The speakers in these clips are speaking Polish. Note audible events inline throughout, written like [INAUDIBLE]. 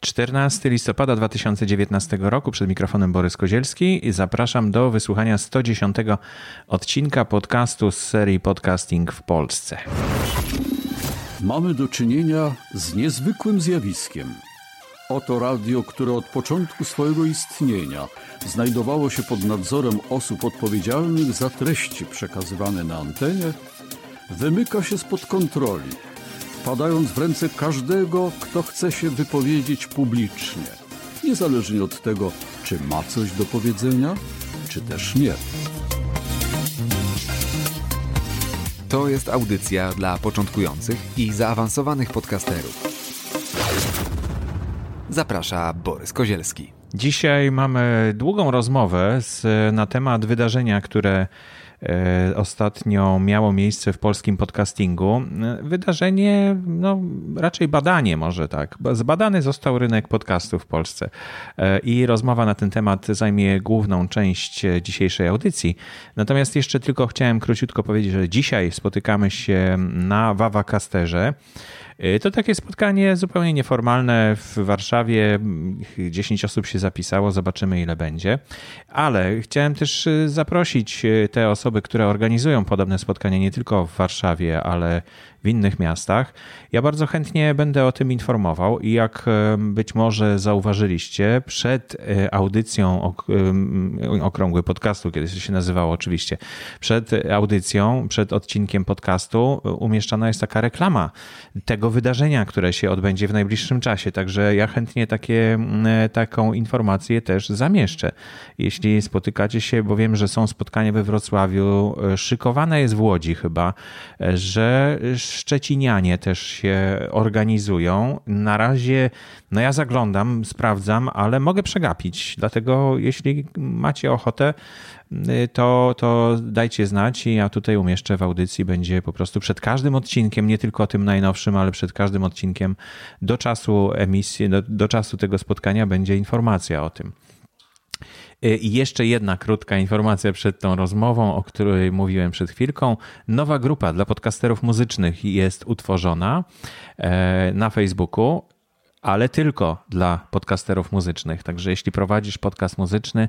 14 listopada 2019 roku przed mikrofonem Borys Kozielski i zapraszam do wysłuchania 110 odcinka podcastu z serii Podcasting w Polsce. Mamy do czynienia z niezwykłym zjawiskiem. Oto radio, które od początku swojego istnienia znajdowało się pod nadzorem osób odpowiedzialnych za treści przekazywane na antenie, wymyka się spod kontroli wpadając w ręce każdego, kto chce się wypowiedzieć publicznie, niezależnie od tego, czy ma coś do powiedzenia, czy też nie. To jest audycja dla początkujących i zaawansowanych podcasterów. Zaprasza Borys Kozielski. Dzisiaj mamy długą rozmowę z, na temat wydarzenia, które ostatnio miało miejsce w polskim podcastingu. Wydarzenie, no raczej badanie może tak. Zbadany został rynek podcastu w Polsce e, i rozmowa na ten temat zajmie główną część dzisiejszej audycji. Natomiast jeszcze tylko chciałem króciutko powiedzieć, że dzisiaj spotykamy się na Wawa Casterze. Y, to takie spotkanie zupełnie nieformalne w Warszawie. 10 osób się zapisało, zobaczymy ile będzie. Ale chciałem też y, zaprosić y, te osoby, które organizują podobne spotkania nie tylko w Warszawie, ale innych miastach. Ja bardzo chętnie będę o tym informował i jak być może zauważyliście, przed e, audycją Okrągły Podcastu, kiedy się nazywało oczywiście, przed audycją, przed odcinkiem podcastu umieszczana jest taka reklama tego wydarzenia, które się odbędzie w najbliższym czasie. Także ja chętnie takie, taką informację też zamieszczę. Jeśli spotykacie się, bo wiem, że są spotkania we Wrocławiu, e, szykowane jest w Łodzi chyba, e, że Szczecinianie też się organizują. Na razie, no ja zaglądam, sprawdzam, ale mogę przegapić. Dlatego, jeśli macie ochotę, y, to, to dajcie znać i ja tutaj umieszczę w audycji. Będzie po prostu przed każdym odcinkiem, nie tylko tym najnowszym, ale przed każdym odcinkiem do czasu emisji, do, do czasu tego spotkania będzie informacja o tym. Y, I jeszcze jedna krótka informacja przed tą rozmową, o której mówiłem przed chwilką. Nowa grupa dla podcasterów muzycznych jest utworzona e, na Facebooku ale tylko dla podcasterów muzycznych. Także jeśli prowadzisz podcast muzyczny,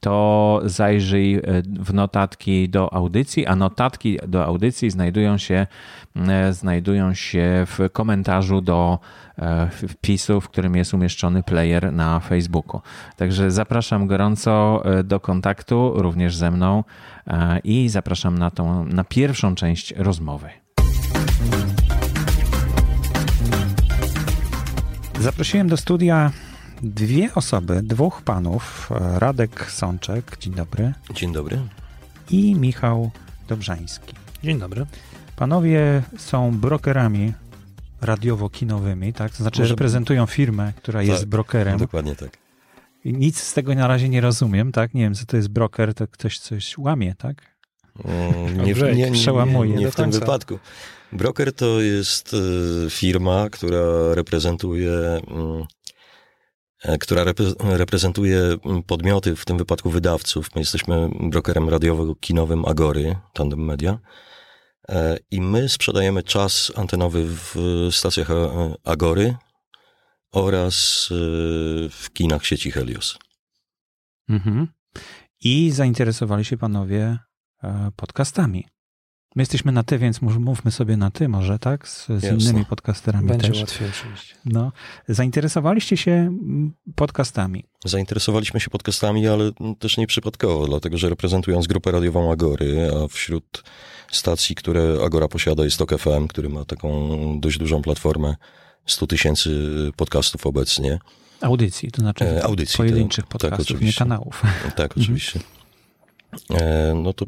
to zajrzyj e, w notatki do audycji, a notatki do audycji znajdują się, e, znajdują się w komentarzu do e, wpisu, w którym jest umieszczony player na Facebooku. Także zapraszam gorąco do kontaktu również ze mną i zapraszam na tą na pierwszą część rozmowy. Zaprosiłem do studia dwie osoby, dwóch panów. Radek Sączek, dzień dobry. Dzień dobry. I Michał Dobrzański. Dzień dobry. Panowie są brokerami radiowo-kinowymi, tak? To znaczy Może... reprezentują firmę, która tak, jest brokerem. Dokładnie tak. I nic z tego na razie nie rozumiem, tak? Nie wiem, co to jest broker, to ktoś coś łamie, tak? Mm, nie, nie. Nie, nie w tym wypadku. Broker to jest e, firma, która reprezentuje mm, e, która reprezentuje mm, podmioty, w tym wypadku wydawców. My jesteśmy brokerem radiowo-kinowym Agory, Tandem Media. E, I my sprzedajemy czas antenowy w stacjach Agory oraz w kinach sieci Helios. Mhm. I zainteresowali się panowie podcastami. My jesteśmy na ty, więc mówmy sobie na ty może, tak? Z, z innymi podcasterami Będzie też. łatwiej oczywiście. No. Zainteresowaliście się podcastami? Zainteresowaliśmy się podcastami, ale też nie przypadkowo, dlatego że reprezentując grupę radiową Agory, a wśród stacji, które Agora posiada jest TOK FM, który ma taką dość dużą platformę 100 tysięcy podcastów obecnie. Audycji, to znaczy e, audycji, pojedynczych tak, podcastów, tak, nie kanałów. Tak, oczywiście. E, no to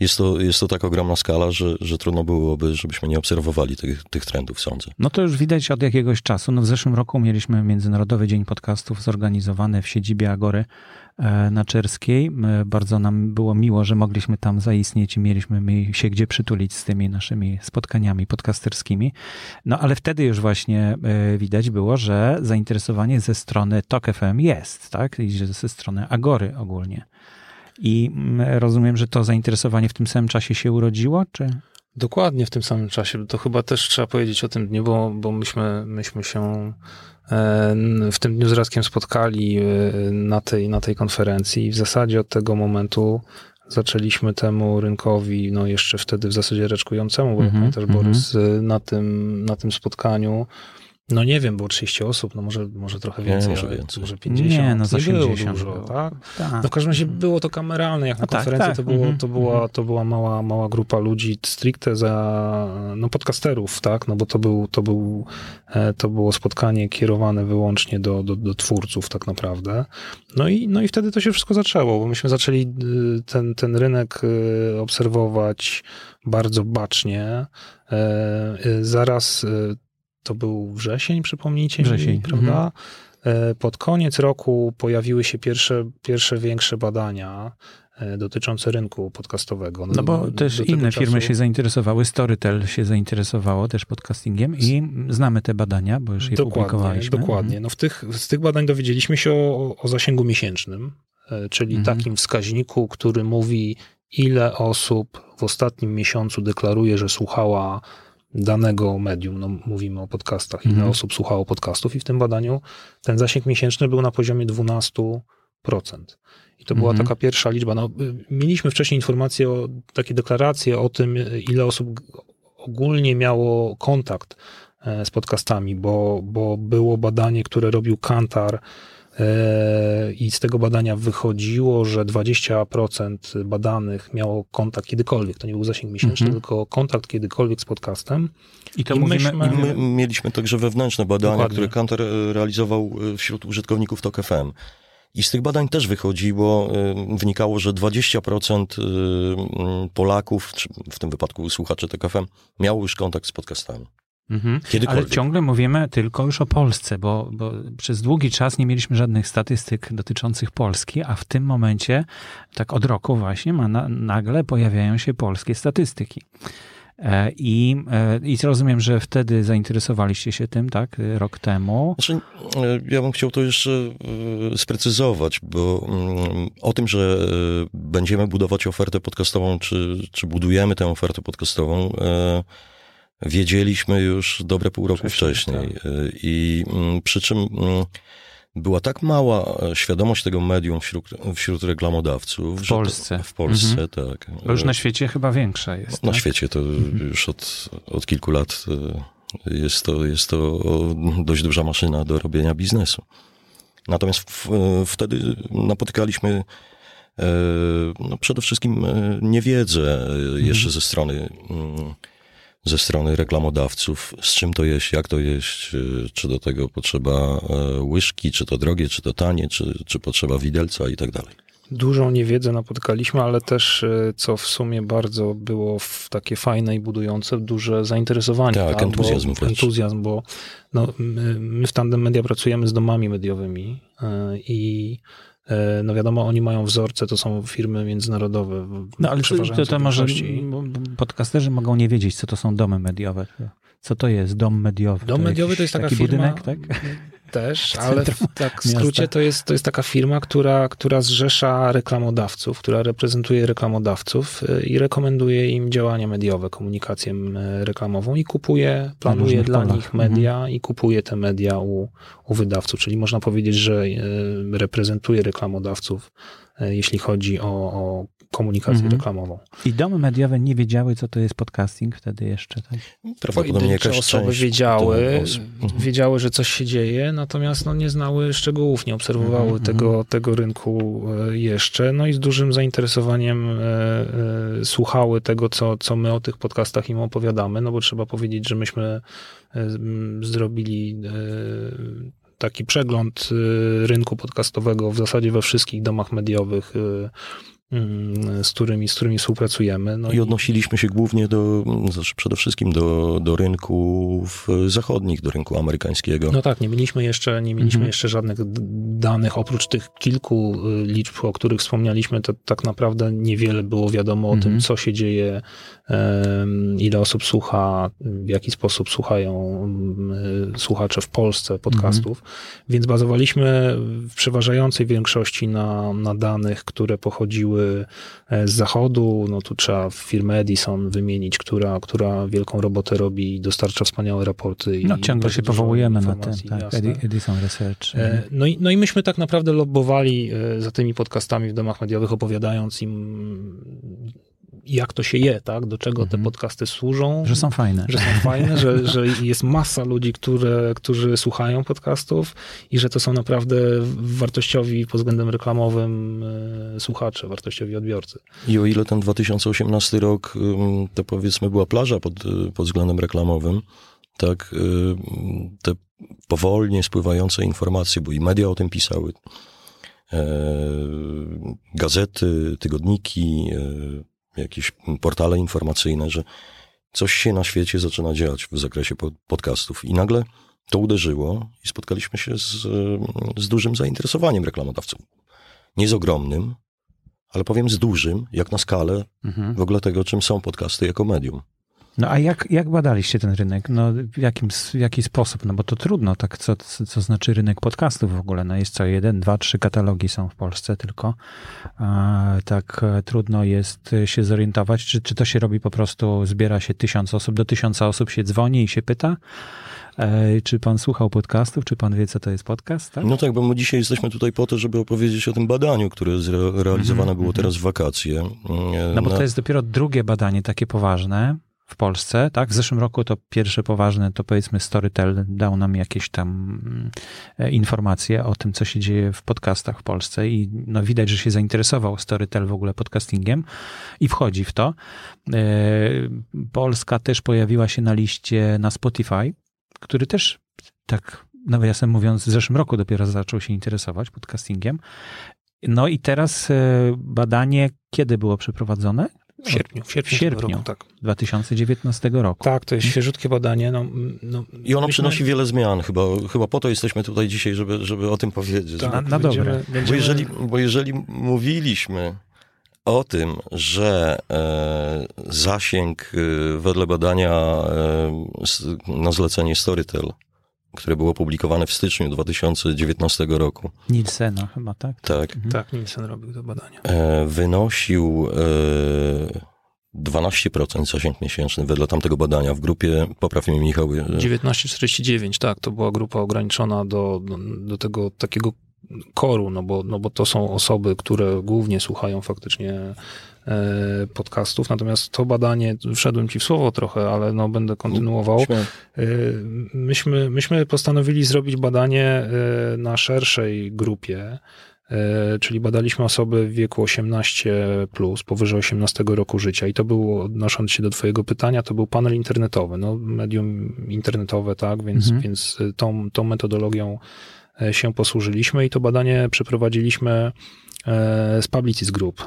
jest to, jest to tak ogromna skala, że, że trudno byłoby, żebyśmy nie obserwowali tych, tych trendów, sądzę. No to już widać od jakiegoś czasu. No w zeszłym roku mieliśmy Międzynarodowy Dzień Podcastów zorganizowany w siedzibie Agory e, na Czerskiej. Bardzo nam było miło, że mogliśmy tam zaistnieć i mieliśmy się gdzie przytulić z tymi naszymi spotkaniami podcasterskimi. No ale wtedy już właśnie e, widać było, że zainteresowanie ze strony TOK FM jest, tak? I ze strony Agory ogólnie. I mm, rozumiem, że to zainteresowanie w tym samym czasie się urodziło, czy? Dokładnie w tym samym czasie. To chyba też trzeba powiedzieć o tym dniu, bo, bo myśmy, myśmy się e, w tym dniu z Radkiem spotkali e, na tej, na tej konferencji i w zasadzie od tego momentu zaczęliśmy temu rynkowi, no jeszcze wtedy w zasadzie reczkującemu, bo mm -hmm, pamiętasz mm -hmm. Borys, na tym, na tym spotkaniu no nie wiem, było 30 osób, no może, może trochę więcej, nie, może, więcej. może 50. Nie, no za nie było dużo, było. tak? tak? No w każdym razie było to kameralne, jak na konferencji tak, tak. To, było, mhm, to, była, mhm. to była mała, mała grupa ludzi stricte za, no podcasterów, tak? No bo to, był, to, był, e, to było spotkanie kierowane wyłącznie do, do, do twórców tak naprawdę. No i, no i wtedy to się wszystko zaczęło, bo myśmy zaczęli y, ten, ten rynek y, obserwować bardzo bacznie. E, y, zaraz to był wrzesień, przypomnijcie wrzesień. mi, prawda? Mhm. Pod koniec roku pojawiły się pierwsze, pierwsze większe badania e, dotyczące rynku podcastowego. No, no bo też inne czasu... firmy się zainteresowały, Storytel się zainteresowało też podcastingiem i znamy te badania, bo już je dokładnie, publikowaliśmy. Dokładnie. Mhm. No w tych, z tych badań dowiedzieliśmy się o, o zasięgu miesięcznym, e, czyli mhm. takim wskaźniku, który mówi, ile osób w ostatnim miesiącu deklaruje, że słuchała danego medium, no mówimy o podcastach, ile mhm. osób słuchało podcastów i w tym badaniu ten zasięg miesięczny był na poziomie 12%. I to była mhm. taka pierwsza liczba. No, mieliśmy wcześniej informacje, o, takie deklaracje o tym, ile osób ogólnie miało kontakt e, z podcastami, bo, bo było badanie, które robił Kantar I z tego badania wychodziło, że 20% badanych miało kontakt kiedykolwiek. To nie był zasięg miesięczny, mhm. tylko kontakt kiedykolwiek z podcastem. I to I mówimy, myśmy... my mieliśmy także wewnętrzne badania, Dokładnie. które Kantor e, realizował e, wśród użytkowników TOK FM. I z tych badań też wychodziło, wynikało, że 20% Polaków, w tym wypadku słuchaczy TKFM, miało już kontakt z podcastami. Mhm. Ale ciągle mówimy tylko już o Polsce, bo, bo, przez długi czas nie mieliśmy żadnych statystyk dotyczących Polski, a w tym momencie, tak od roku właśnie, ma na, nagle pojawiają się polskie statystyki. E, I, e, I rozumiem, że wtedy zainteresowaliście się tym, tak, rok temu. Znaczy, e, ja bym chciał to jeszcze sprecyzować, bo mm, o tym, że będziemy budować ofertę podcastową, czy, czy budujemy tę ofertę podcastową, wiedzieliśmy już dobre pół roku wcześniej. Tak. I mm, przy czym mm, była tak mała świadomość tego medium wśród, wśród reklamodawców. W Polsce. To, w Polsce, mhm. tak. Bo już na świecie chyba większa jest. Na tak? świecie to mhm. już od, od kilku lat e, jest to, jest to dość duża maszyna do robienia biznesu. Natomiast w, wtedy napotykaliśmy e, no przede wszystkim e, niewiedzę jeszcze mhm. ze strony mm, ze strony reklamodawców, z czym to jeść, jak to jeść, y, czy do tego potrzeba e, łyżki, czy to drogie, czy to tanie, czy, czy potrzeba widelca i tak dalej. Dużą niewiedzę napotkaliśmy, ale też, e, co w sumie bardzo było w takie fajne i budujące, duże zainteresowanie. Tak, entuzjazm. Entuzjazm, bo no, my, my w Tandem Media pracujemy z domami mediowymi i no wiadomo, oni mają wzorce, to są firmy międzynarodowe. No ale to, to może podcasterzy mogą nie wiedzieć, co to są domy mediowe. Co to jest dom mediowy? Dom to mediowy to jest taka firma, budynek, tak? Też, ale w tak w skrócie to jest, to jest taka firma, która, która zrzesza reklamodawców, która reprezentuje reklamodawców y, i rekomenduje im działania mediowe, komunikację reklamową i kupuje, planuje dla polach. nich media mhm. i kupuje te media u, u wydawców. Czyli można powiedzieć, że y, reprezentuje reklamodawców, y, jeśli chodzi o, o komunikację mhm. reklamową. I domy mediowe nie wiedziały, co to jest podcasting wtedy jeszcze, tak? Prawdopodobnie jakaś osoby wiedziały, mhm. wiedziały, że coś się dzieje, natomiast no, nie znały szczegółów, nie obserwowały mhm. tego, mhm. tego rynku e, jeszcze, no i z dużym zainteresowaniem e, e, słuchały tego, co, co my o tych podcastach im opowiadamy, no bo trzeba powiedzieć, że myśmy e, zrobili e, taki przegląd rynku podcastowego w zasadzie we wszystkich domach mediowych z którymi, z którymi współpracujemy. No I odnosiliśmy się głównie do, znaczy przede wszystkim do, do rynków zachodnich, do rynku amerykańskiego. No tak, nie mieliśmy jeszcze, nie mieliśmy mhm. jeszcze żadnych danych, oprócz tych kilku y, liczb, o których wspomnieliśmy, to tak naprawdę niewiele było wiadomo o mhm. tym, co się dzieje, ile osób słucha, w jaki sposób słuchają słuchacze w Polsce podcastów, mhm. więc bazowaliśmy w przeważającej większości na, na danych, które pochodziły przyjechały z zachodu. No tu trzeba firmę Edison wymienić, która, która wielką robotę robi i dostarcza wspaniałe raporty. No ciągle się powołujemy na ten, tak, Edison Research. No i, no i myśmy tak naprawdę lobbowali za tymi podcastami w domach mediowych, opowiadając im jak to się je, tak? Do czego mhm. te podcasty służą. Że są fajne. Że są fajne, że, że jest masa ludzi, które, którzy słuchają podcastów i że to są naprawdę wartościowi pod względem reklamowym e, słuchacze, wartościowi odbiorcy. I o ile ten 2018 rok to powiedzmy była plaża pod, pod względem reklamowym, tak, te powolnie spływające informacje, bo i media o tym pisały, e, gazety, tygodniki, e, jakieś portale informacyjne, że coś się na świecie zaczyna dziać w zakresie podcastów. I nagle to uderzyło i spotkaliśmy się z, z dużym zainteresowaniem reklamodawców. Nie z ogromnym, ale powiem z dużym, jak na skalę mhm. w ogóle tego, czym są podcasty jako medium. No a jak, jak badaliście ten rynek? No w, jakim, w jaki sposób? No bo to trudno, tak co, co znaczy rynek podcastów w ogóle? No jest co jeden, dwa, trzy katalogi są w Polsce tylko. A, tak e, trudno jest się zorientować, czy, czy to się robi po prostu, zbiera się tysiąc osób, do tysiąca osób się dzwoni i się pyta, e, czy pan słuchał podcastów? Czy pan wie, co to jest podcast? Tak? No tak, bo my dzisiaj jesteśmy tutaj po to, żeby opowiedzieć o tym badaniu, które zrealizowane mm -hmm, było teraz w wakacje. No bo to jest dopiero drugie badanie takie poważne w Polsce, tak? W zeszłym roku to pierwsze poważne, to powiedzmy Storytel dał nam jakieś tam e, informacje o tym, co się dzieje w podcastach w Polsce i no widać, że się zainteresował Storytel w ogóle podcastingiem i wchodzi w to. E, Polska też pojawiła się na liście na Spotify, który też tak nawiasem mówiąc w zeszłym roku dopiero zaczął się interesować podcastingiem. No i teraz e, badanie kiedy było przeprowadzone? W sierpniu. W sierpniu, w sierpniu roku, tak. 2019 roku. Tak, to jest świeżutkie badanie. No, no, I ono myśmy... przynosi wiele zmian. Chyba, chyba po to jesteśmy tutaj dzisiaj, żeby, żeby o tym powiedzieć. Tak, na, na dobre. Będziemy... Bo, jeżeli, bo jeżeli mówiliśmy o tym, że e, zasięg e, wedle badania e, na zlecenie Storytel które było publikowane w styczniu 2019 roku. Nielsena chyba, tak? Tak. Mhm. Tak, Nielsen robił to badanie. E, wynosił e, 12% zasięg miesięczny wedle tamtego badania w grupie, popraw mnie Michał. 1949, e, tak, to była grupa ograniczona do, do, do tego takiego koru, no bo, no bo to są osoby, które głównie słuchają faktycznie podcastów. Natomiast to badanie, wszedłem ci w słowo trochę, ale no będę kontynuował. E, myśmy, myśmy postanowili zrobić badanie e, na szerszej grupie, czyli badaliśmy osoby w wieku 18 plus, powyżej 18 roku życia i to było, odnosząc się do twojego pytania, to był panel internetowy, no medium internetowe, tak, więc, mhm. więc tą, tą metodologią się posłużyliśmy i to badanie przeprowadziliśmy E, z Publicis Group, e,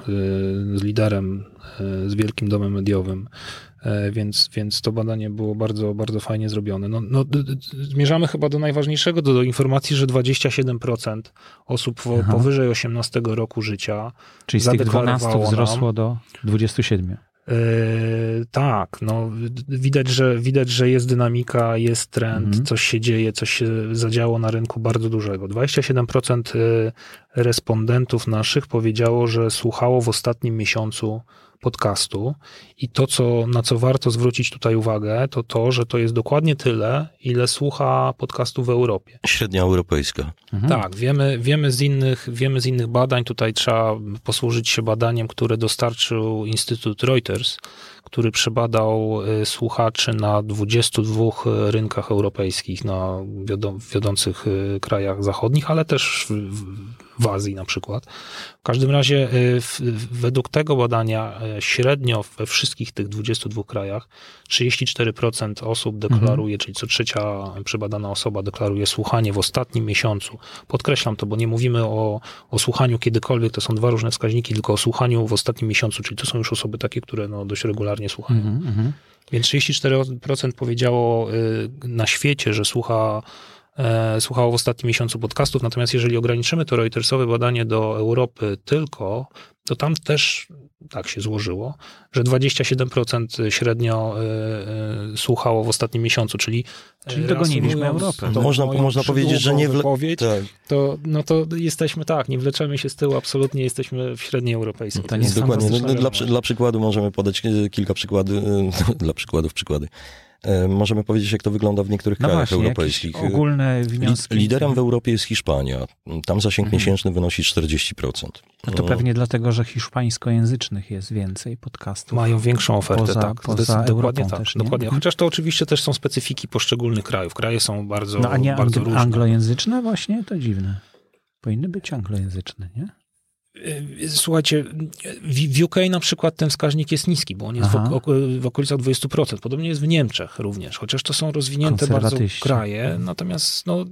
z liderem, e, z wielkim domem mediowym, więc, więc to badanie było bardzo, bardzo fajnie zrobione. No, no, zmierzamy chyba do najważniejszego, do, do informacji, że 27% osób powyżej 18 roku życia Czyli z tych 12 wzrosło nam, do 27. Yy, tak, no widać, że widać, że jest dynamika, jest trend, mhm. coś się dzieje, coś się zadziało na rynku bardzo dużego. 27% yy, respondentów naszych powiedziało, że słuchało w ostatnim miesiącu podcastu i to, co, na co warto zwrócić tutaj uwagę, to to, że to jest dokładnie tyle, ile słucha podcastu w Europie. Średnia europejska. Mhm. Tak, wiemy, wiemy, z innych, wiemy z innych badań, tutaj trzeba posłużyć się badaniem, które dostarczył Instytut Reuters, który przebadał y, słuchaczy na 22 rynkach europejskich, na wiodących y, krajach zachodnich, ale też w Azji na przykład. W każdym razie y, według tego badania średnio we wszystkich tych 22 krajach 34% osób deklaruje, mhm. czyli co trzecia przebadana osoba deklaruje słuchanie w ostatnim miesiącu. Podkreślam to, bo nie mówimy o, o słuchaniu kiedykolwiek, to są dwa różne wskaźniki, tylko o słuchaniu w ostatnim miesiącu, czyli to są już osoby takie, które no, dość regularnie słuchają. Mhm, mhm. Więc 34% powiedziało y, na świecie, że słucha słuchało w ostatnim miesiącu podcastów. Natomiast jeżeli ograniczymy to Reutersowe badanie do Europy tylko, to tam też tak się złożyło, że 27% średnio y, y, słuchało w ostatnim miesiącu, czyli Czyli dogoniliśmy Europę. To można, można powiedzieć, że nie wle... tak. to, no to jesteśmy tak, nie wleczemy się z tyłu, absolutnie jesteśmy w średniej europejskiej. To nie jest Dokładnie. No, dla, dla przykładu możemy podać kilka przykładów, [LAUGHS] dla przykładów przykłady. E, możemy powiedzieć, jak to wygląda w niektórych no krajach właśnie, europejskich. Ogólne wnioski. Liderem w Europie jest Hiszpania. Tam zasięg mhm. miesięczny wynosi 40%. No to pewnie dlatego, że hiszpańskojęzycznych jest więcej podcastów. Mają większą ofertę, poza, tak. Poza dokładnie tak. Też, dokładnie. Chociaż to oczywiście też są specyfiki poszczególnych krajów. Kraje są bardzo, no, a nie bardzo różne. anglojęzyczne właśnie? To dziwne. Powinny być anglojęzyczne, nie? Y, słuchajcie, w UK na przykład ten wskaźnik jest niski, bo on jest w, w okolicach 20%. Podobnie jest w Niemczech również, chociaż to są rozwinięte bardzo kraje. Natomiast no,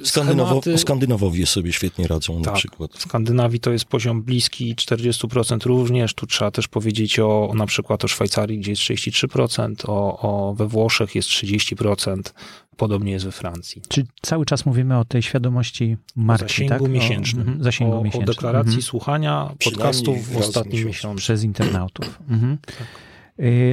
y, Skandynawo schematy... Skandynawowie sobie świetnie radzą tak, na przykład. W Skandynawii to jest poziom bliski 40% również. Tu trzeba też powiedzieć o, na przykład o Szwajcarii, gdzie jest 33%, o, o we Włoszech jest 30%. Podobnie jest we Francji. Czy cały czas mówimy o tej świadomości marki, zasięgu tak? miesięcznym. O, mm, zasięgu o, miesięcznym. o deklaracji mhm. słuchania podcastów w ostatnim miesiącu. Przez internautów. Mhm. Tak.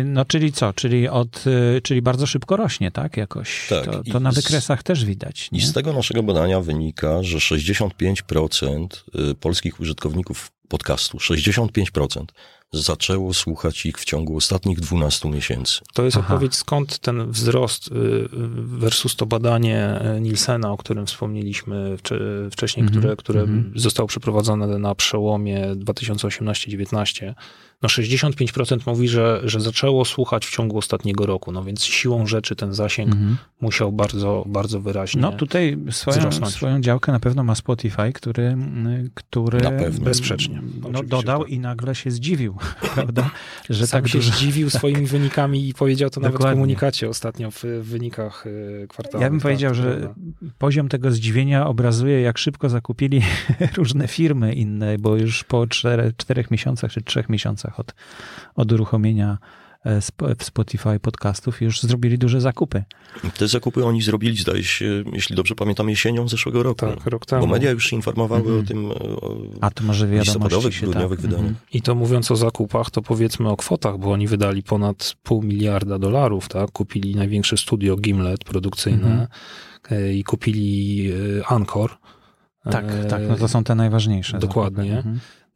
No, czyli co? Czyli, od, y, czyli bardzo szybko rośnie, tak? Jakoś. Tak. To, to na wykresach z, też widać. Nie? I z tego naszego badania wynika, że 65% y, polskich użytkowników podcastu, 65% zaczęło słuchać ich w ciągu ostatnich 12 miesięcy. To jest Aha. odpowiedź, skąd ten wzrost versus to badanie Nielsena, o którym wspomnieliśmy wcześniej, mm -hmm. które, które mm -hmm. zostało przeprowadzone na przełomie 2018-19 no 65% mówi, że, że zaczęło słuchać w ciągu ostatniego roku, no więc siłą rzeczy ten zasięg mhm. musiał bardzo, bardzo wyraźnie No tutaj swoją, swoją działkę na pewno ma Spotify, który, który na pewno. bezsprzecznie no, dodał tak. i nagle się zdziwił, [LAUGHS] prawda? Że Sam tak się dużo... zdziwił [LAUGHS] swoimi wynikami i powiedział to nawet w komunikacie ostatnio w wynikach y, kwartału. Ja bym powiedział, że prawda? poziom tego zdziwienia obrazuje, jak szybko zakupili [LAUGHS] różne firmy inne, bo już po czterech, czterech miesiącach czy trzech miesiącach od, od uruchomienia e, w Spotify podcastów już zrobili duże zakupy. Te zakupy oni zrobili, zdaje się, jeśli dobrze pamiętam, jesienią zeszłego roku. Tak, rok temu. Bo media już informowały mm -hmm. o tym o A to może wiadomości grudniowych tak. wydaniach. Mm -hmm. I to mówiąc o zakupach, to powiedzmy o kwotach, bo oni wydali ponad pół miliarda dolarów, tak? Kupili największe studio Gimlet produkcyjne mm -hmm. i kupili e, Anchor. Tak, tak, no to są te najważniejsze. Dokładnie.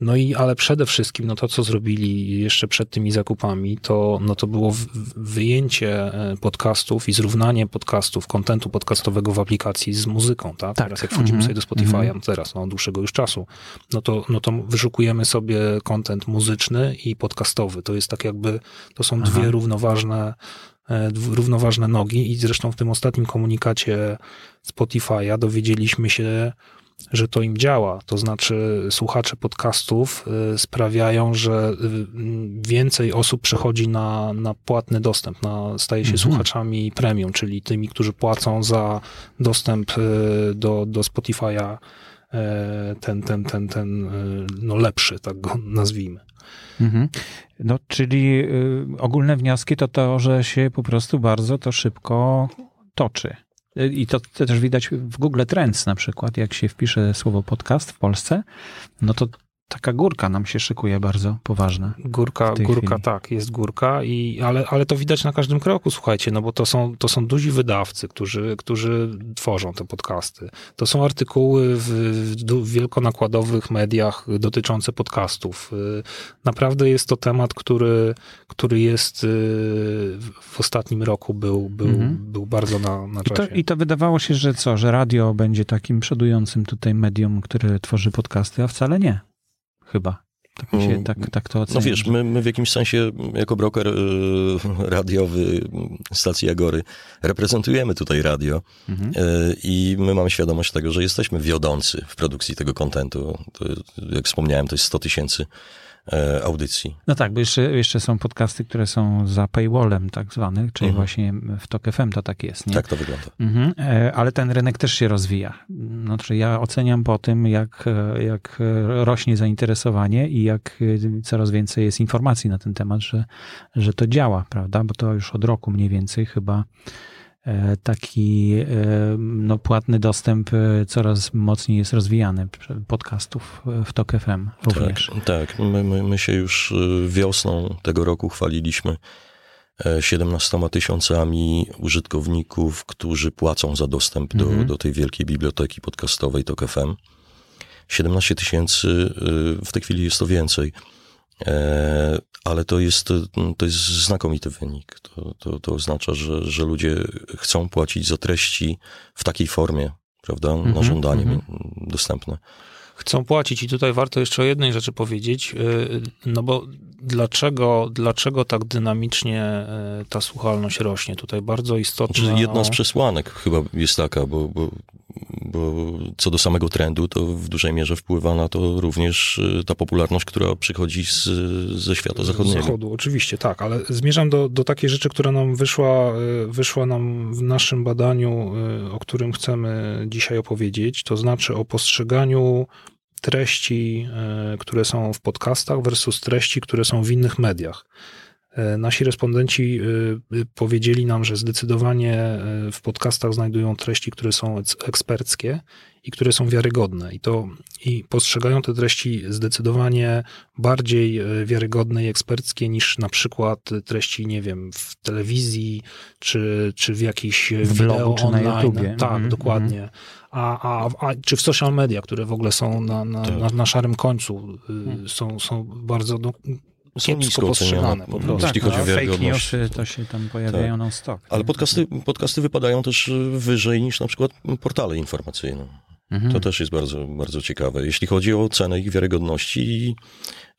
No i ale przede wszystkim, no to co zrobili jeszcze przed tymi zakupami, to, no to było wyjęcie e, podcastów i zrównanie podcastów, kontentu podcastowego w aplikacji z muzyką, tak? tak. Teraz jak wchodzimy mm -hmm. sobie do Spotify'a, mm -hmm. teraz, no dłuższego już czasu, no to, no to wyszukujemy sobie kontent muzyczny i podcastowy. To jest tak jakby, to są Aha. dwie równoważne e, równoważne nogi i zresztą w tym ostatnim komunikacie Spotify'a dowiedzieliśmy się, że to im działa. To znaczy, słuchacze podcastów y, sprawiają, że y, więcej osób przechodzi na, na płatny dostęp, na, staje się mhm. słuchaczami premium, czyli tymi, którzy płacą za dostęp y, do, do Spotify'a ten, ten, ten, ten no lepszy, tak go nazwijmy. Mhm. No, czyli ogólne wnioski to to, że się po prostu bardzo to szybko toczy. I to, to też widać w Google Trends na przykład, jak się wpisze słowo podcast w Polsce, no to taka górka nam się szykuje bardzo poważna. Górka, górka, chwili. tak, jest górka, i, ale, ale to widać na każdym kroku, słuchajcie, no bo to są, to są duzi wydawcy, którzy, którzy tworzą te podcasty. To są artykuły w, w wielkonakładowych mediach dotyczące podcastów. Y, naprawdę jest to temat, który, który jest y, w ostatnim roku był, był, mhm. był bardzo na, na czasie. I to, I to wydawało się, że co, że radio będzie takim przodującym tutaj medium, które tworzy podcasty, a wcale nie chyba. Tak, się, mm, tak, tak to oceniam. No wiesz, my, my w jakimś sensie jako broker y, [LAUGHS] radiowy stacji Agory reprezentujemy tutaj radio mhm. y, i my mamy świadomość tego, że jesteśmy wiodący w produkcji tego kontentu. Jak wspomniałem, to jest 100 tysięcy E, audycji. No tak, bo jeszcze, jeszcze są podcasty, które są za paywallem tak zwanych, czyli mhm. właśnie w TOK FM to tak jest, nie? Tak to wygląda. Mhm. E, ale ten rynek też się rozwija. Znaczy ja oceniam po tym, jak, jak rośnie zainteresowanie i jak coraz więcej jest informacji na ten temat, że, że to działa, prawda? Bo to już od roku mniej więcej chyba taki no, płatny dostęp coraz mocniej jest rozwijany podcastów w TOK FM również. Tak, tak. My, my, my się już wiosną tego roku chwaliliśmy 17 tysiącami użytkowników, którzy płacą za dostęp do, mhm. do tej wielkiej biblioteki podcastowej TOK FM. 17 tysięcy, w tej chwili jest to więcej, e, ale to jest, to jest znakomity wynik. To, to, to oznacza, że, że ludzie chcą płacić za treści w takiej formie, prawda, na mhm, żądanie mm -hmm. dostępne chcą płacić. I tutaj warto jeszcze o jednej rzeczy powiedzieć, y, no bo dlaczego, dlaczego tak dynamicznie y, ta słuchalność rośnie? Tutaj bardzo istotna... Znaczy jedna z przesłanek chyba jest taka, bo, bo bo co do samego trendu, to w dużej mierze wpływa na to również y, ta popularność, która przychodzi z, ze świata zachodniego. Z zachodu, oczywiście, tak, ale zmierzam do, do takiej rzeczy, która nam wyszła, y, wyszła nam w naszym badaniu, y, o którym chcemy dzisiaj opowiedzieć, to znaczy o postrzeganiu treści, które są w podcastach versus treści, które są w innych mediach. E, nasi respondenci e, e, powiedzieli nam, że zdecydowanie w podcastach znajdują treści, które są eksperckie i które są wiarygodne. I to i postrzegają te treści zdecydowanie bardziej wiarygodne i eksperckie niż na przykład treści, nie wiem, w telewizji czy, czy w jakichś w blogu, czy online. na YouTubie. Tak, mm -hmm. dokładnie. A, a, a, czy w social media, które w ogóle są na, na, tak. na, na szarym końcu, y, są, są bardzo no, są nisko postrzegane po prostu. Jeśli tak, chodzi o wiarygodność. Fake newsy to się tam pojawiają tak. non-stop. Ale podcasty, podcasty wypadają też wyżej niż na przykład portale informacyjne. Mhm. To też jest bardzo, bardzo ciekawe. Jeśli chodzi o cenę ich wiarygodności i,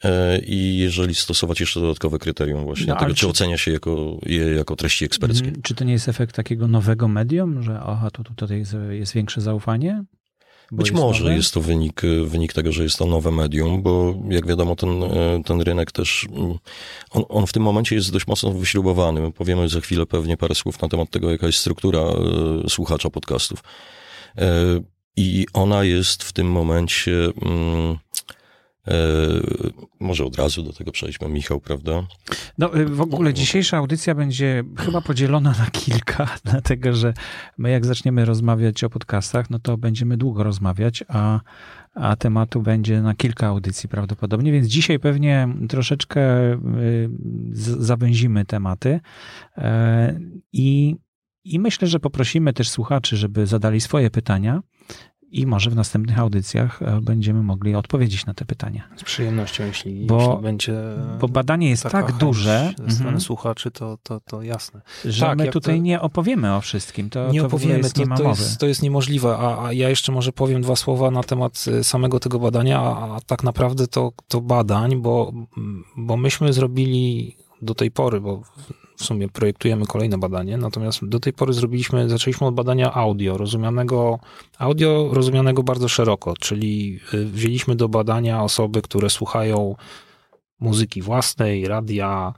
e, i jeżeli stosować jeszcze dodatkowe kryterium właśnie no, tego, czy, czy ocenia się jako, je jako treści eksperckie. Mhm. Czy to nie jest efekt takiego nowego medium, że aha, to tutaj jest, jest większe zaufanie? Być może jest to wynik, wynik tego, że jest to nowe medium, bo jak wiadomo, ten, ten rynek też, on, on w tym momencie jest dość mocno wyśrubowany. Powiemy za chwilę pewnie parę słów na temat tego, jaka jest struktura e, słuchacza podcastów. E, I ona jest w tym momencie mm, E, może od razu do tego przejdźmy, Michał, prawda? No, y, w ogóle dzisiejsza audycja będzie chyba podzielona na kilka, [LAUGHS] dlatego że my jak zaczniemy rozmawiać o podcastach, no to będziemy długo rozmawiać, a, a tematu będzie na kilka audycji prawdopodobnie, więc dzisiaj pewnie troszeczkę y, zawęzimy tematy e, i i myślę, że poprosimy też słuchaczy, żeby zadali swoje pytania i może w następnych audycjach e, będziemy mogli odpowiedzieć na te pytania. Z przyjemnością, jeśli, bo, jeśli będzie. Bo badanie jest tak duże. Ze strony mm słuchaczy, to, to, to jasne. Że tak, my tutaj to... nie opowiemy o wszystkim. To, nie to opowiemy, jest, to, nie to, jest, to jest niemożliwe. A, a, ja jeszcze może powiem dwa słowa na temat e, samego tego badania, a, a tak naprawdę to, to badań, bo, bo myśmy zrobili do tej pory, bo w sumie projektujemy kolejne badanie, natomiast do tej pory zrobiliśmy, zaczęliśmy od badania audio, rozumianego, audio rozumianego bardzo szeroko, czyli y, wzięliśmy do badania osoby, które słuchają muzyki własnej, radia,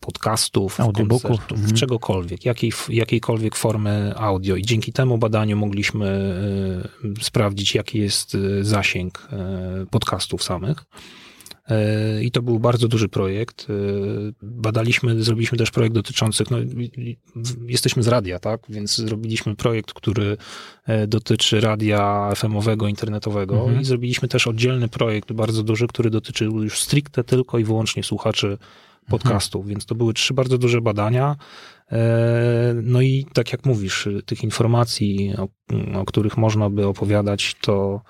podcastów, audiobooków, mhm. czegokolwiek, jakiej, jakiejkolwiek formy audio i dzięki temu badaniu mogliśmy y, sprawdzić, jaki jest y, zasięg podcastów samych. E, I to był bardzo duży projekt. E, badaliśmy, zrobiliśmy też projekt dotyczący, no, jesteśmy z radia, tak? Więc zrobiliśmy projekt, który e, dotyczy radia FM-owego, internetowego mhm. i zrobiliśmy też oddzielny projekt, bardzo duży, który dotyczył już stricte tylko i wyłącznie słuchaczy podcastów, mhm. więc to były trzy bardzo duże badania. No i tak jak mówisz, tych informacji, o, o których można by opowiadać, to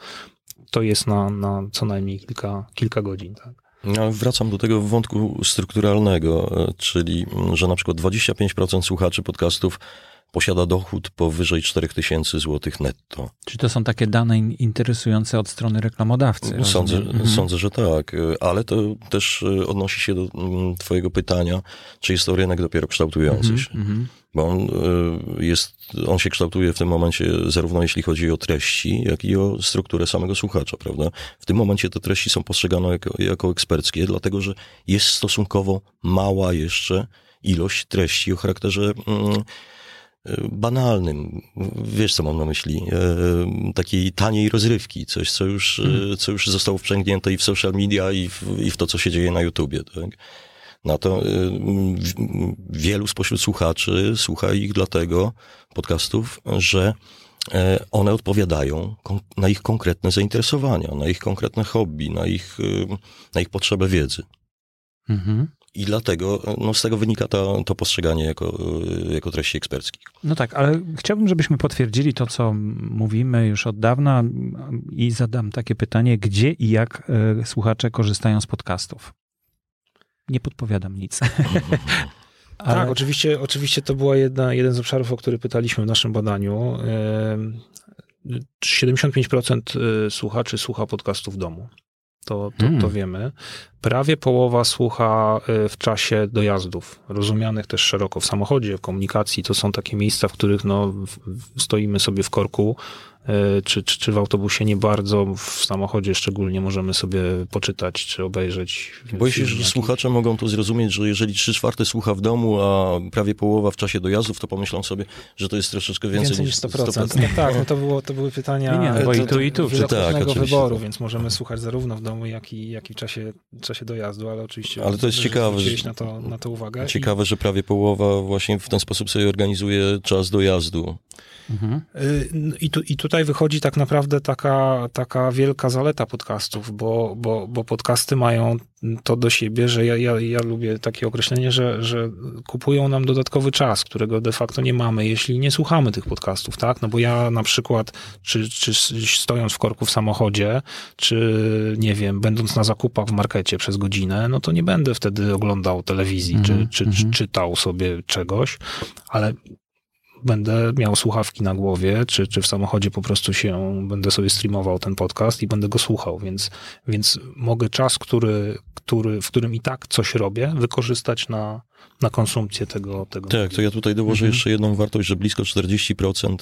to jest na, na co najmniej kilka, kilka godzin. Tak? No, wracam do tego wątku strukturalnego, czyli że na przykład 25% słuchaczy podcastów posiada dochód powyżej 4000 zł netto. Czy to są takie dane interesujące od strony reklamodawcy? Sądzę, mhm. sądzę, że tak, ale to też e, odnosi się do mm, Twojego pytania, czy jest to rynek dopiero kształtujący mhm, się. Mhm. Bo on, e, jest, on się kształtuje w tym momencie zarówno jeśli chodzi o treści, jak i o strukturę samego słuchacza, prawda? W tym momencie te treści są postrzegane jako, jako eksperckie, dlatego że jest stosunkowo mała jeszcze ilość treści o charakterze mm, banalnym. Wiesz, co mam na myśli? E, takiej taniej rozrywki, coś, co już, mm. co już zostało wprzęgnięte i w social media, i w, i w to, co się dzieje na YouTubie. Tak? Na to wielu spośród słuchaczy słucha ich dlatego podcastów, że E, one odpowiadają na ich konkretne zainteresowania, na ich konkretne hobby, na ich, e, na ich potrzebę wiedzy. Mhm. I dlatego no, z tego wynika to, to postrzeganie jako, e, jako treści eksperckich. No tak, ale chciałbym, żebyśmy potwierdzili to, co mówimy już od dawna i zadam takie pytanie, gdzie i jak słuchacze korzystają z podcastów? Nie podpowiadam nic. [LAUGHS] Ale... Tak, oczywiście, oczywiście to była jedna, jeden z obszarów, o który pytaliśmy w naszym badaniu. 75% y, słuchaczy słucha podcastów w domu. To, to, hmm. to wiemy. Prawie połowa słucha y, w czasie dojazdów, rozumianych też szeroko w samochodzie, w komunikacji. To są takie miejsca, w których no, stoimy sobie w korku, czy, czy, czy w autobusie nie bardzo, w samochodzie szczególnie możemy sobie poczytać, czy obejrzeć. Boję się, że słuchacze mogą to zrozumieć, że jeżeli trzy czwarte słucha w domu, a prawie połowa w czasie dojazdów, to pomyślą sobie, że to jest troszeczkę więcej, więcej niż 100%. 100%. Tak, tak, no to, było, to były [LAUGHS] pytania nie, nie, bo i tu, i tu. Tak, wyboru, więc możemy słuchać zarówno w domu, jak i, jak i w czasie, czasie dojazdu, ale oczywiście... Ale to jest ciekawe, że, na to, na to uwagę. Ciekawe, i... że prawie połowa właśnie w ten sposób sobie organizuje czas dojazdu. Mhm. Y, I, tu, I tutaj wychodzi tak naprawdę taka, taka wielka zaleta podcastów, bo, bo, bo podcasty mają to do siebie, że ja, ja, ja lubię takie określenie, że, że kupują nam dodatkowy czas, którego de facto nie mamy, jeśli nie słuchamy tych podcastów, tak? No bo ja na przykład, czy, czy stojąc w korku w samochodzie, czy nie wiem, będąc na zakupach w markecie przez godzinę, no to nie będę wtedy oglądał telewizji, mm -hmm, czy, mhm, czy, mm -hmm. czy czytał sobie czegoś, ale będę miał słuchawki na głowie, czy, czy w samochodzie po prostu się będę sobie streamował ten podcast i będę go słuchał, więc, więc mogę czas, który, który, w którym i tak coś robię, wykorzystać na, na konsumpcję tego. tego tak, to ja tutaj dołożę mhm. jeszcze jedną wartość, że blisko 40%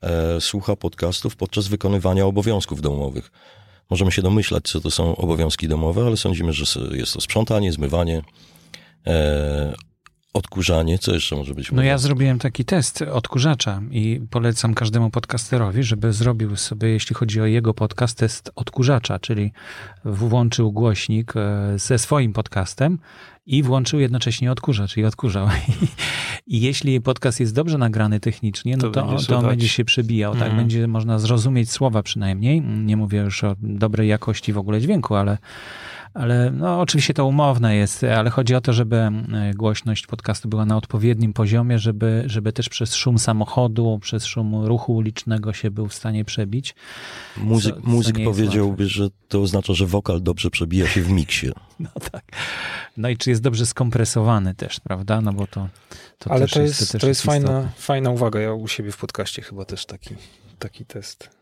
e, słucha podcastów podczas wykonywania obowiązków domowych. Możemy się domyślać, co to są obowiązki domowe, ale sądzimy, że jest to sprzątanie, zmywanie, e, Odkurzanie, co jeszcze może być? No ja zrobiłem taki test odkurzacza i polecam każdemu podcasterowi, żeby zrobił sobie, jeśli chodzi o jego podcast, test odkurzacza, czyli włączył głośnik e, ze swoim podcastem i włączył jednocześnie odkurzacz i odkurzał. [LAUGHS] I jeśli podcast jest dobrze nagrany technicznie, no to, to, to on będzie się przebijał, tak? Mhm. Będzie można zrozumieć słowa przynajmniej. Nie mówię już o dobrej jakości w ogóle dźwięku, ale ale no, oczywiście to umowne jest, ale chodzi o to, żeby e, głośność podcastu była na odpowiednim poziomie, żeby, żeby też przez szum samochodu, przez szum ruchu ulicznego się był w stanie przebić. Muzyk, co, muzyk co powiedziałby, że to oznacza, że wokal dobrze przebija się w miksie. [LAUGHS] No tak. No i czy jest dobrze skompresowany też, prawda? No bo to, to Ale to jest, jest, to, to jest, fajna, fajna uwaga. Ja u siebie w podcaście chyba też taki, taki test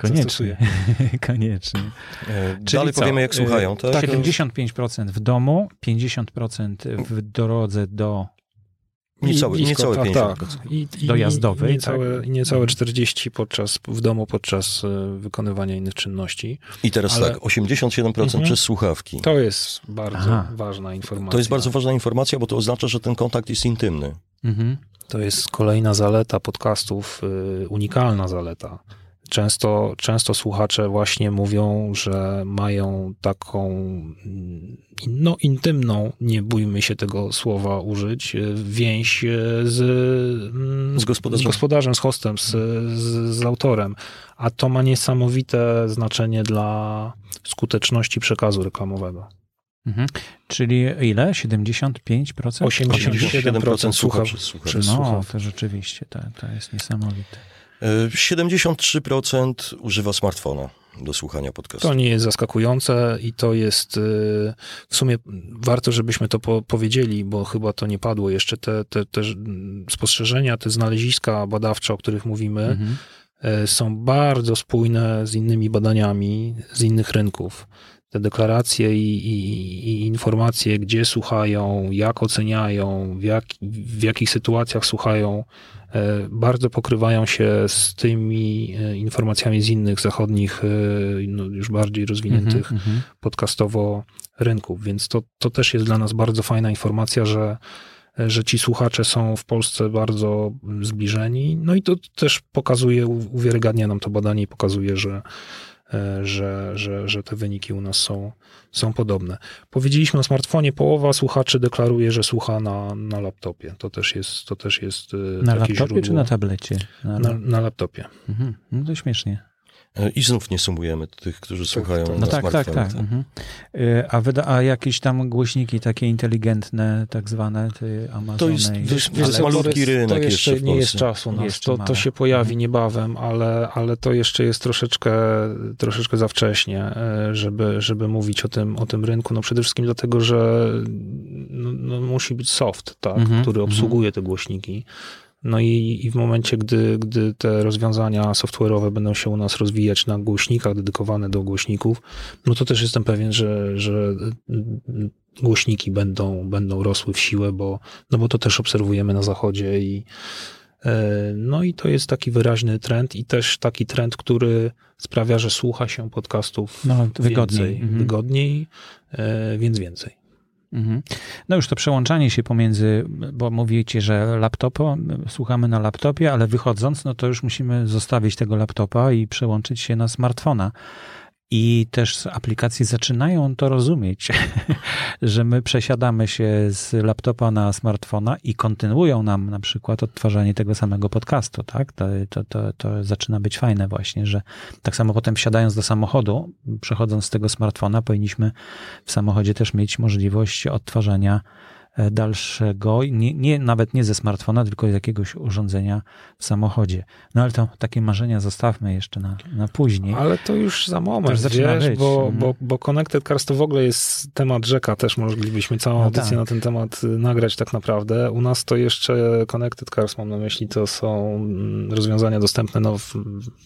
Koniecznie. [LAUGHS] Koniecznie. E, Czyli dalej co? powiemy, jak słuchają. Tak? 75% w domu, 50% w drodze do Niecałe, blisko, niecałe tak, 50%. Tak. I, i, dojazdowej. I niecałe, tak? niecałe 40 podczas, w domu podczas e, wykonywania innych czynności. I teraz Ale... tak, 87% mhm. przez słuchawki. To jest bardzo Aha. ważna informacja. To jest bardzo ważna informacja, bo to oznacza, że ten kontakt jest intymny. Mhm. To jest kolejna zaleta podcastów, y, unikalna zaleta Często, często słuchacze właśnie mówią, że mają taką no, intymną, nie bójmy się tego słowa użyć, więź z, z, gospodarzem. z, gospodarzem, z hostem, z, z, z autorem. A to ma niesamowite znaczenie dla skuteczności przekazu reklamowego. Mhm. Czyli ile? 75%? 87% słucha przez słuchaczy. No, to rzeczywiście, to, to jest niesamowite. 73% używa smartfona do słuchania podcastu. To nie jest zaskakujące i to jest y, w sumie warto, żebyśmy to po powiedzieli, bo chyba to nie padło jeszcze. Te, te, te spostrzeżenia, te znaleziska badawcze, o których mówimy, mhm. Y, są bardzo spójne z innymi badaniami z innych rynków te deklaracje i, i, i, informacje, gdzie słuchają, jak oceniają, w, jak, w jakich sytuacjach słuchają, e, bardzo pokrywają się z tymi e, informacjami z innych zachodnich, e, no już bardziej rozwiniętych mm -hmm. podcastowo rynków. Więc to, to też jest dla nas bardzo fajna informacja, że, że ci słuchacze są w Polsce bardzo zbliżeni. No i to też pokazuje, uwiarygadnia nam to badanie i pokazuje, że że, że, że te wyniki u nas są, są podobne. Powiedzieliśmy o smartfonie, połowa słuchaczy deklaruje, że słucha na, na laptopie. To też jest, to też jest Na laptopie źródło. czy na tablecie? Na, na, na laptopie. Mhm. No to śmiesznie. E, I znów nie sumujemy tych, którzy tak, słuchają tak. no na tak, tak, tak. Mhm. E, a, wyda, a jakieś tam głośniki takie inteligentne, tak zwane, Amazony? To jest, wiesz, wiesz, malutki rynek to jeszcze, jeszcze nie jest czas u nas. To, to się pojawi mhm. niebawem, ale, ale to jeszcze jest troszeczkę, troszeczkę za wcześnie, e, żeby, żeby mówić o tym, o tym rynku. No przede wszystkim dlatego, że no, no musi być soft, tak, mhm. który mhm. obsługuje te głośniki. No i, i w momencie, gdy, gdy te rozwiązania software'owe będą się u nas rozwijać na głośnikach dedykowane do głośników, no to też jestem pewien, że, że głośniki będą, będą rosły w siłę, bo, no bo to też obserwujemy na zachodzie i e, no i to jest taki wyraźny trend i też taki trend, który sprawia, że słucha się podcastów no, wygodniej, więcej, mhm. wygodniej, e, więc więcej. Mhm. No już to przełączanie się pomiędzy, bo mówicie, że laptopo, słuchamy na laptopie, ale wychodząc, no to już musimy zostawić tego laptopa i przełączyć się na smartfona. I też aplikacje zaczynają to rozumieć, [LAUGHS] że my przesiadamy się z laptopa na smartfona i kontynuują nam na przykład odtwarzanie tego samego podcastu, tak? To, to, to, to zaczyna być fajne właśnie, że tak samo potem wsiadając do samochodu, przechodząc z tego smartfona, powinniśmy w samochodzie też mieć możliwość odtwarzania dalszego, nie, nie, nawet nie ze smartfona, tylko z jakiegoś urządzenia w samochodzie. No ale to takie marzenia zostawmy jeszcze na, na później. Ale to już za moment, to wiesz, być. Bo, mhm. bo, bo Connected Cars to w ogóle jest temat rzeka, też moglibyśmy całą no audycję tak. na ten temat y, nagrać tak naprawdę. U nas to jeszcze Connected Cars, mam na myśli, to są mm, rozwiązania dostępne no, w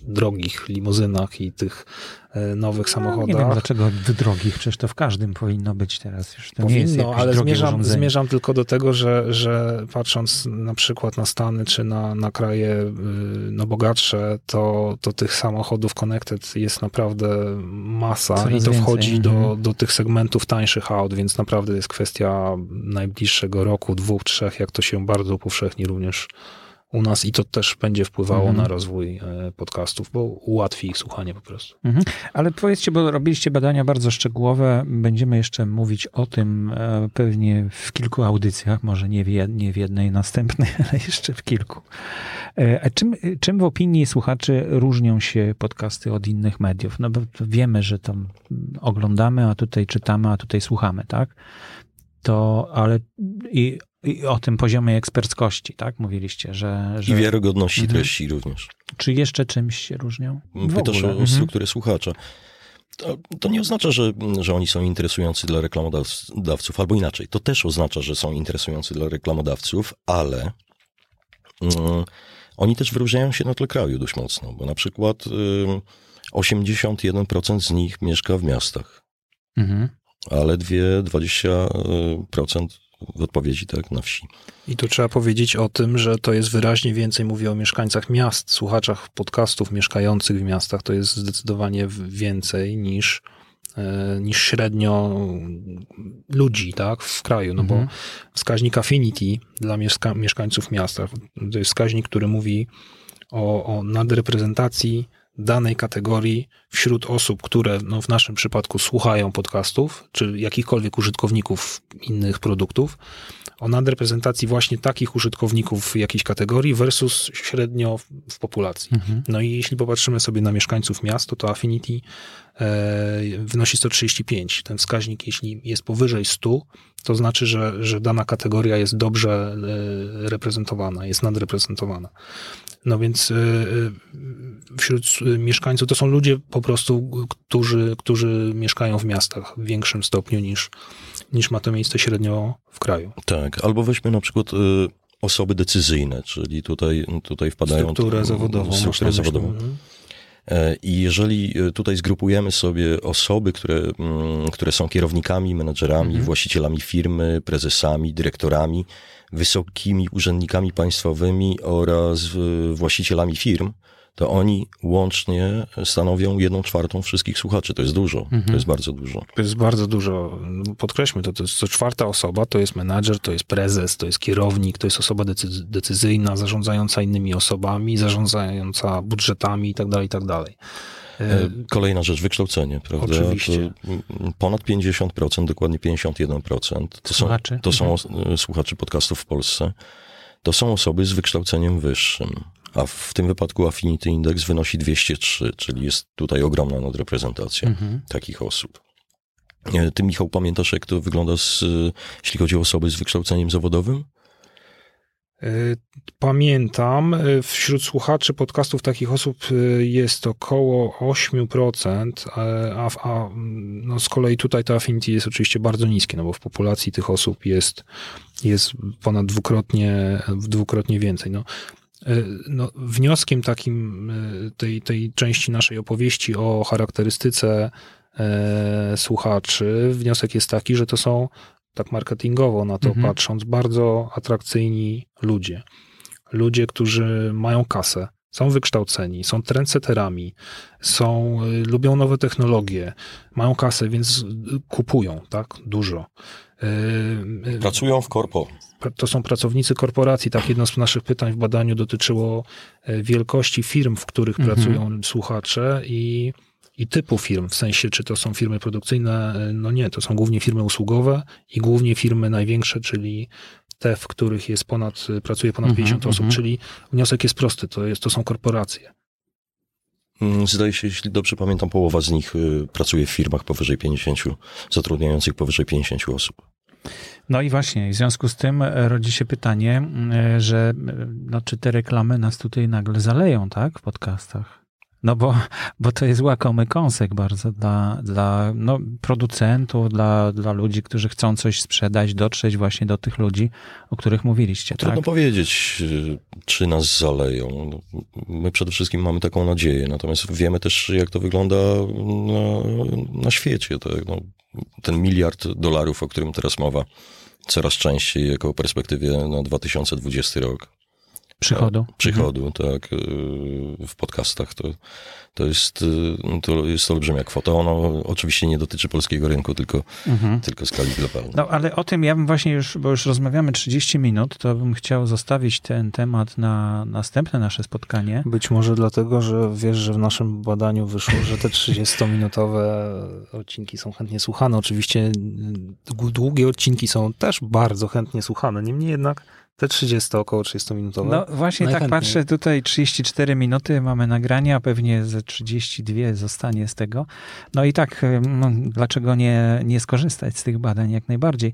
drogich limuzynach i tych E, nowych samochodach. No, nie wiem dlaczego w drogich, przecież to w każdym powinno być teraz. Już to powinno, ale zmierzam, zmierzam tylko do tego, że, że patrząc na przykład na Stany czy na, na kraje y, no, bogatsze, to, to tych samochodów connected jest naprawdę masa Coraz i to wchodzi do, mhm. do tych segmentów tańszych aut, więc naprawdę jest kwestia najbliższego roku, dwóch, trzech, jak to się bardzo upowszechni również u nas i to też będzie wpływało mhm. na rozwój e, podcastów, bo ułatwi ich słuchanie po prostu. Mhm. Ale powiedzcie, bo robiliście badania bardzo szczegółowe, będziemy jeszcze mówić o tym e, pewnie w kilku audycjach, może nie w, nie w jednej następnej, [LAUGHS] ale jeszcze w kilku. E, a czym, czym w opinii słuchaczy różnią się podcasty od innych mediów? No bo wiemy, że tam oglądamy, a tutaj czytamy, a tutaj słuchamy, tak? To, ale i i o tym poziomie eksperckości, tak? Mówiliście, że... że... I wiarygodności mhm. treści również. Czy jeszcze czymś się różnią? Pytasz o mhm. strukturę słuchacza. To, to, nie oznacza, że, że oni są interesujący dla reklamodawców, albo inaczej. To też oznacza, że są interesujący dla reklamodawców, ale mm, oni też wyróżniają się na tle kraju dość mocno, bo na przykład y, 81% z nich mieszka w miastach, mhm. a ledwie 20% w odpowiedzi tak, na wsi. I tu trzeba powiedzieć o tym, że to jest wyraźnie więcej, mówię o mieszkańcach miast, słuchaczach podcastów mieszkających w miastach, to jest zdecydowanie więcej niż, e, niż średnio ludzi tak, w kraju, no mhm. bo wskaźnik Affinity dla mieszka mieszkańców miasta to jest wskaźnik, który mówi o, o nadreprezentacji danej kategorii wśród osób, które no, w naszym przypadku słuchają podcastów, czy jakichkolwiek użytkowników innych produktów, o nadreprezentacji właśnie takich użytkowników jakiejś kategorii versus średnio w populacji. Mhm. No i jeśli popatrzymy sobie na mieszkańców miast, to Affinity e, wynosi 135. Ten wskaźnik, jeśli jest powyżej 100, to znaczy, że, że dana kategoria jest dobrze e, reprezentowana, jest nadreprezentowana. No więc y, y, wśród mieszkańców to są ludzie po prostu, którzy, którzy mieszkają w miastach w większym stopniu niż, niż ma to miejsce średnio w kraju. Tak, albo weźmy na przykład y, osoby decyzyjne, czyli tutaj, tutaj wpadają... Strukturę zawodową. Strukturę zawodową. Mhm. E, I jeżeli tutaj zgrupujemy sobie osoby, które, mm, które są kierownikami, menedżerami, mhm. właścicielami firmy, prezesami, dyrektorami, wysokimi urzędnikami państwowymi oraz właścicielami firm, to oni łącznie stanowią jedną czwartą wszystkich słuchaczy. To jest dużo. Mhm. To jest bardzo dużo. To jest bardzo dużo. Podkreślmy to, to jest co czwarta osoba, to jest menadżer, to jest prezes, to jest kierownik, to jest osoba decyzyjna, zarządzająca innymi osobami, zarządzająca budżetami itd., tak itd. Tak E, kolejna rzecz, wykształcenie, prawda? Oczywiście. To ponad 50%, dokładnie 51% to słuchaczy? są, to są mhm. słuchaczy podcastów w Polsce. To są osoby z wykształceniem wyższym. A w tym wypadku Affinity Index wynosi 203, czyli jest tutaj ogromna nadreprezentacja mhm. takich osób. E, ty, Michał, pamiętasz, jak to wygląda, z, jeśli chodzi o osoby z wykształceniem zawodowym? E, pamiętam, e, wśród słuchaczy podcastów takich osób jest około 8%, a, a no z kolei tutaj to affinity jest oczywiście bardzo niskie, no bo w populacji tych osób jest, jest ponad dwukrotnie, dwukrotnie więcej. No, no, wnioskiem takim tej, tej części naszej opowieści o charakterystyce e, słuchaczy. Wniosek jest taki, że to są, tak marketingowo na to mhm. patrząc, bardzo atrakcyjni ludzie. Ludzie, którzy mają kasę, są wykształceni, są trendsetterami, są, lubią nowe technologie, mają kasę, więc kupują, tak, dużo. Y, y, Pracują w korpo. To są pracownicy korporacji. Tak, jedno z naszych pytań w badaniu dotyczyło wielkości firm, w których mhm. pracują słuchacze i i typu firm, w sensie czy to są firmy produkcyjne, no nie, to są głównie firmy usługowe i głównie firmy największe, czyli te, w których jest ponad, pracuje ponad mm 50 osób, mm czyli wniosek jest prosty, to, jest, to są korporacje. Mm, zdaje się, jeśli dobrze pamiętam, połowa z nich y, pracuje w firmach powyżej 50, zatrudniających powyżej 50 osób. No i właśnie, w związku z tym e, rodzi się pytanie, e, że e, no, czy te reklamy nas tutaj nagle zaleją, tak, w podcastach? No bo, bo to jest łakomy kąsek bardzo dla, dla no, producentów, dla, dla ludzi, którzy chcą coś sprzedać, dotrzeć właśnie do tych ludzi, o których mówiliście. Trudno tak? powiedzieć, czy nas zaleją. My przede wszystkim mamy taką nadzieję, natomiast wiemy też, jak to wygląda na, na świecie. Tak? No, ten miliard dolarów, o którym teraz mowa, coraz częściej jako perspektywie na 2020 rok Przychodu. Przychodu, mhm. tak. Y, w podcastach to, to, jest, y, to jest olbrzymia kwota. Ono oczywiście nie dotyczy polskiego rynku, tylko, mhm. tylko skali globalnej. No ale o tym ja bym właśnie już, bo już rozmawiamy 30 minut, to bym chciał zostawić ten temat na następne nasze spotkanie. Być może dlatego, że wiesz, że w naszym badaniu wyszło, że te 30-minutowe odcinki są chętnie słuchane. Oczywiście długie odcinki są też bardzo chętnie słuchane. Niemniej jednak te 30, około 30 minutowe. No właśnie tak patrzę, tutaj 34 minuty mamy nagrania, pewnie ze 32 zostanie z tego. No i tak, no, dlaczego nie, nie skorzystać z tych badań jak najbardziej?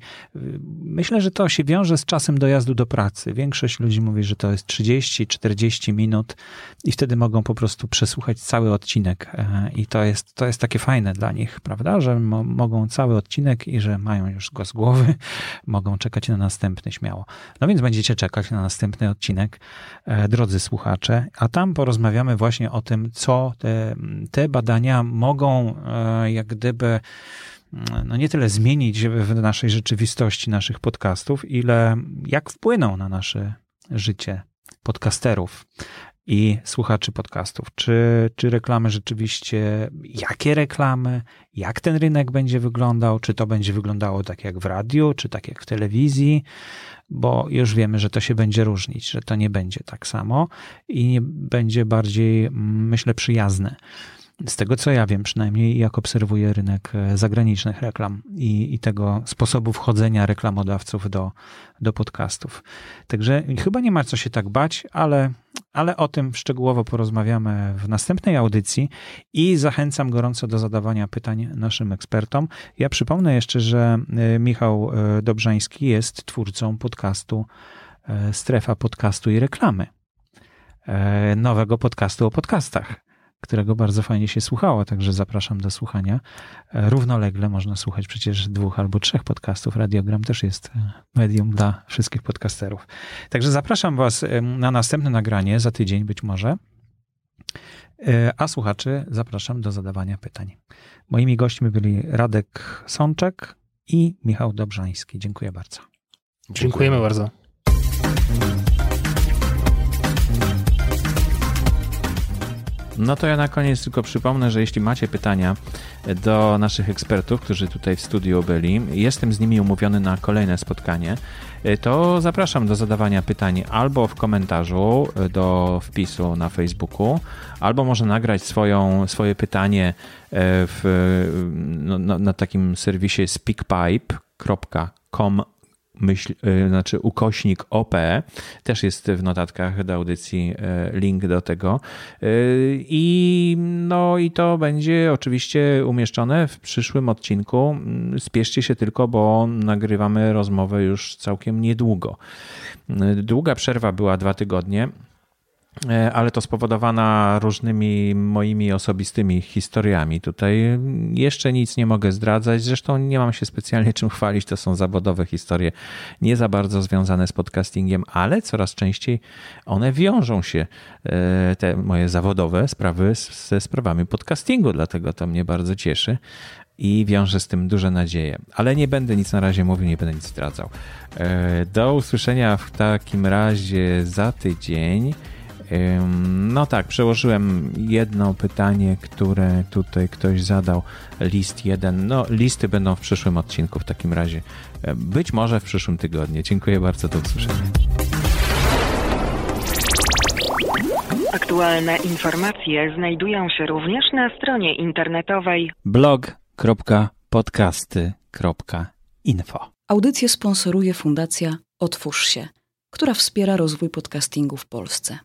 Myślę, że to się wiąże z czasem dojazdu do pracy. Większość ludzi mówi, że to jest 30-40 minut i wtedy mogą po prostu przesłuchać cały odcinek e, i to jest, to jest takie fajne dla nich, prawda, że mo mogą cały odcinek i że mają już go z głowy, [LAUGHS] mogą czekać na następny śmiało. No więc będziecie czekać na następny odcinek, e, drodzy słuchacze, a tam porozmawiamy właśnie o tym, co te, te badania mogą e, jak gdyby no nie tyle zmienić w naszej rzeczywistości, naszych podcastów, ile jak wpłyną na nasze życie podcasterów i słuchaczy podcastów. Czy, czy reklamy rzeczywiście, jakie reklamy, jak ten rynek będzie wyglądał, czy to będzie wyglądało tak jak w radiu, czy tak jak w telewizji, bo już wiemy, że to się będzie różnić, że to nie będzie tak samo i nie będzie bardziej, myślę, przyjazne. Z tego co ja wiem, przynajmniej jak obserwuję rynek e, zagranicznych reklam i, i tego sposobu wchodzenia reklamodawców do, do podcastów. Także chyba nie ma co się tak bać, ale, ale o tym szczegółowo porozmawiamy w następnej audycji i zachęcam gorąco do zadawania pytań naszym ekspertom. Ja przypomnę jeszcze, że e, Michał e, Dobrzański jest twórcą podcastu Strefa Podcastu i Reklamy. Nowego podcastu o podcastach którego bardzo fajnie się słuchało, także zapraszam do słuchania. E, równolegle można słuchać przecież dwóch albo trzech podcastów. Radiogram też jest e, medium dla wszystkich podcasterów. Także zapraszam Was na następne nagranie za tydzień być może. E, a słuchaczy zapraszam do zadawania pytań. Moimi gośćmi byli Radek Sączek i Michał Dobrzański. Dziękuję bardzo. Dziękujemy bardzo. No to ja na koniec tylko przypomnę, że jeśli macie pytania do naszych ekspertów, którzy tutaj w studiu byli, jestem z nimi umówiony na kolejne spotkanie, to zapraszam do zadawania pytań albo w komentarzu do wpisu na Facebooku, albo może nagrać swoją, swoje pytanie e, w, no, na takim serwisie speakpipe.com myśl, y, znaczy ukośnik OP, też jest w notatkach do audycji y, link do tego. Y, I, no, i to będzie oczywiście umieszczone w przyszłym odcinku. Spieszcie się tylko, bo nagrywamy rozmowę już całkiem niedługo. Długa przerwa była dwa tygodnie. E, ale to spowodowana różnymi moimi osobistymi historiami. Tutaj jeszcze nic nie mogę zdradzać, zresztą nie mam się specjalnie czym chwalić, to są zawodowe historie, nie za bardzo związane z podcastingiem, ale coraz częściej one wiążą się, e, te moje zawodowe sprawy, ze sprawami podcastingu, dlatego to mnie bardzo cieszy i wiąże z tym duże nadzieje. Ale nie będę nic na razie mówił, nie będę nic zdradzał. E, do usłyszenia w takim razie za tydzień. No tak, przełożyłem jedno pytanie, które tutaj ktoś zadał. List jeden. No, listy będą w przyszłym odcinku w takim razie. Być może w przyszłym tygodniu. Dziękuję bardzo, do usłyszenia. Aktualne informacje znajdują się również na stronie internetowej blog.podcasty.info. Audycję sponsoruje Fundacja Otwórz się, która wspiera rozwój podcastingu w Polsce.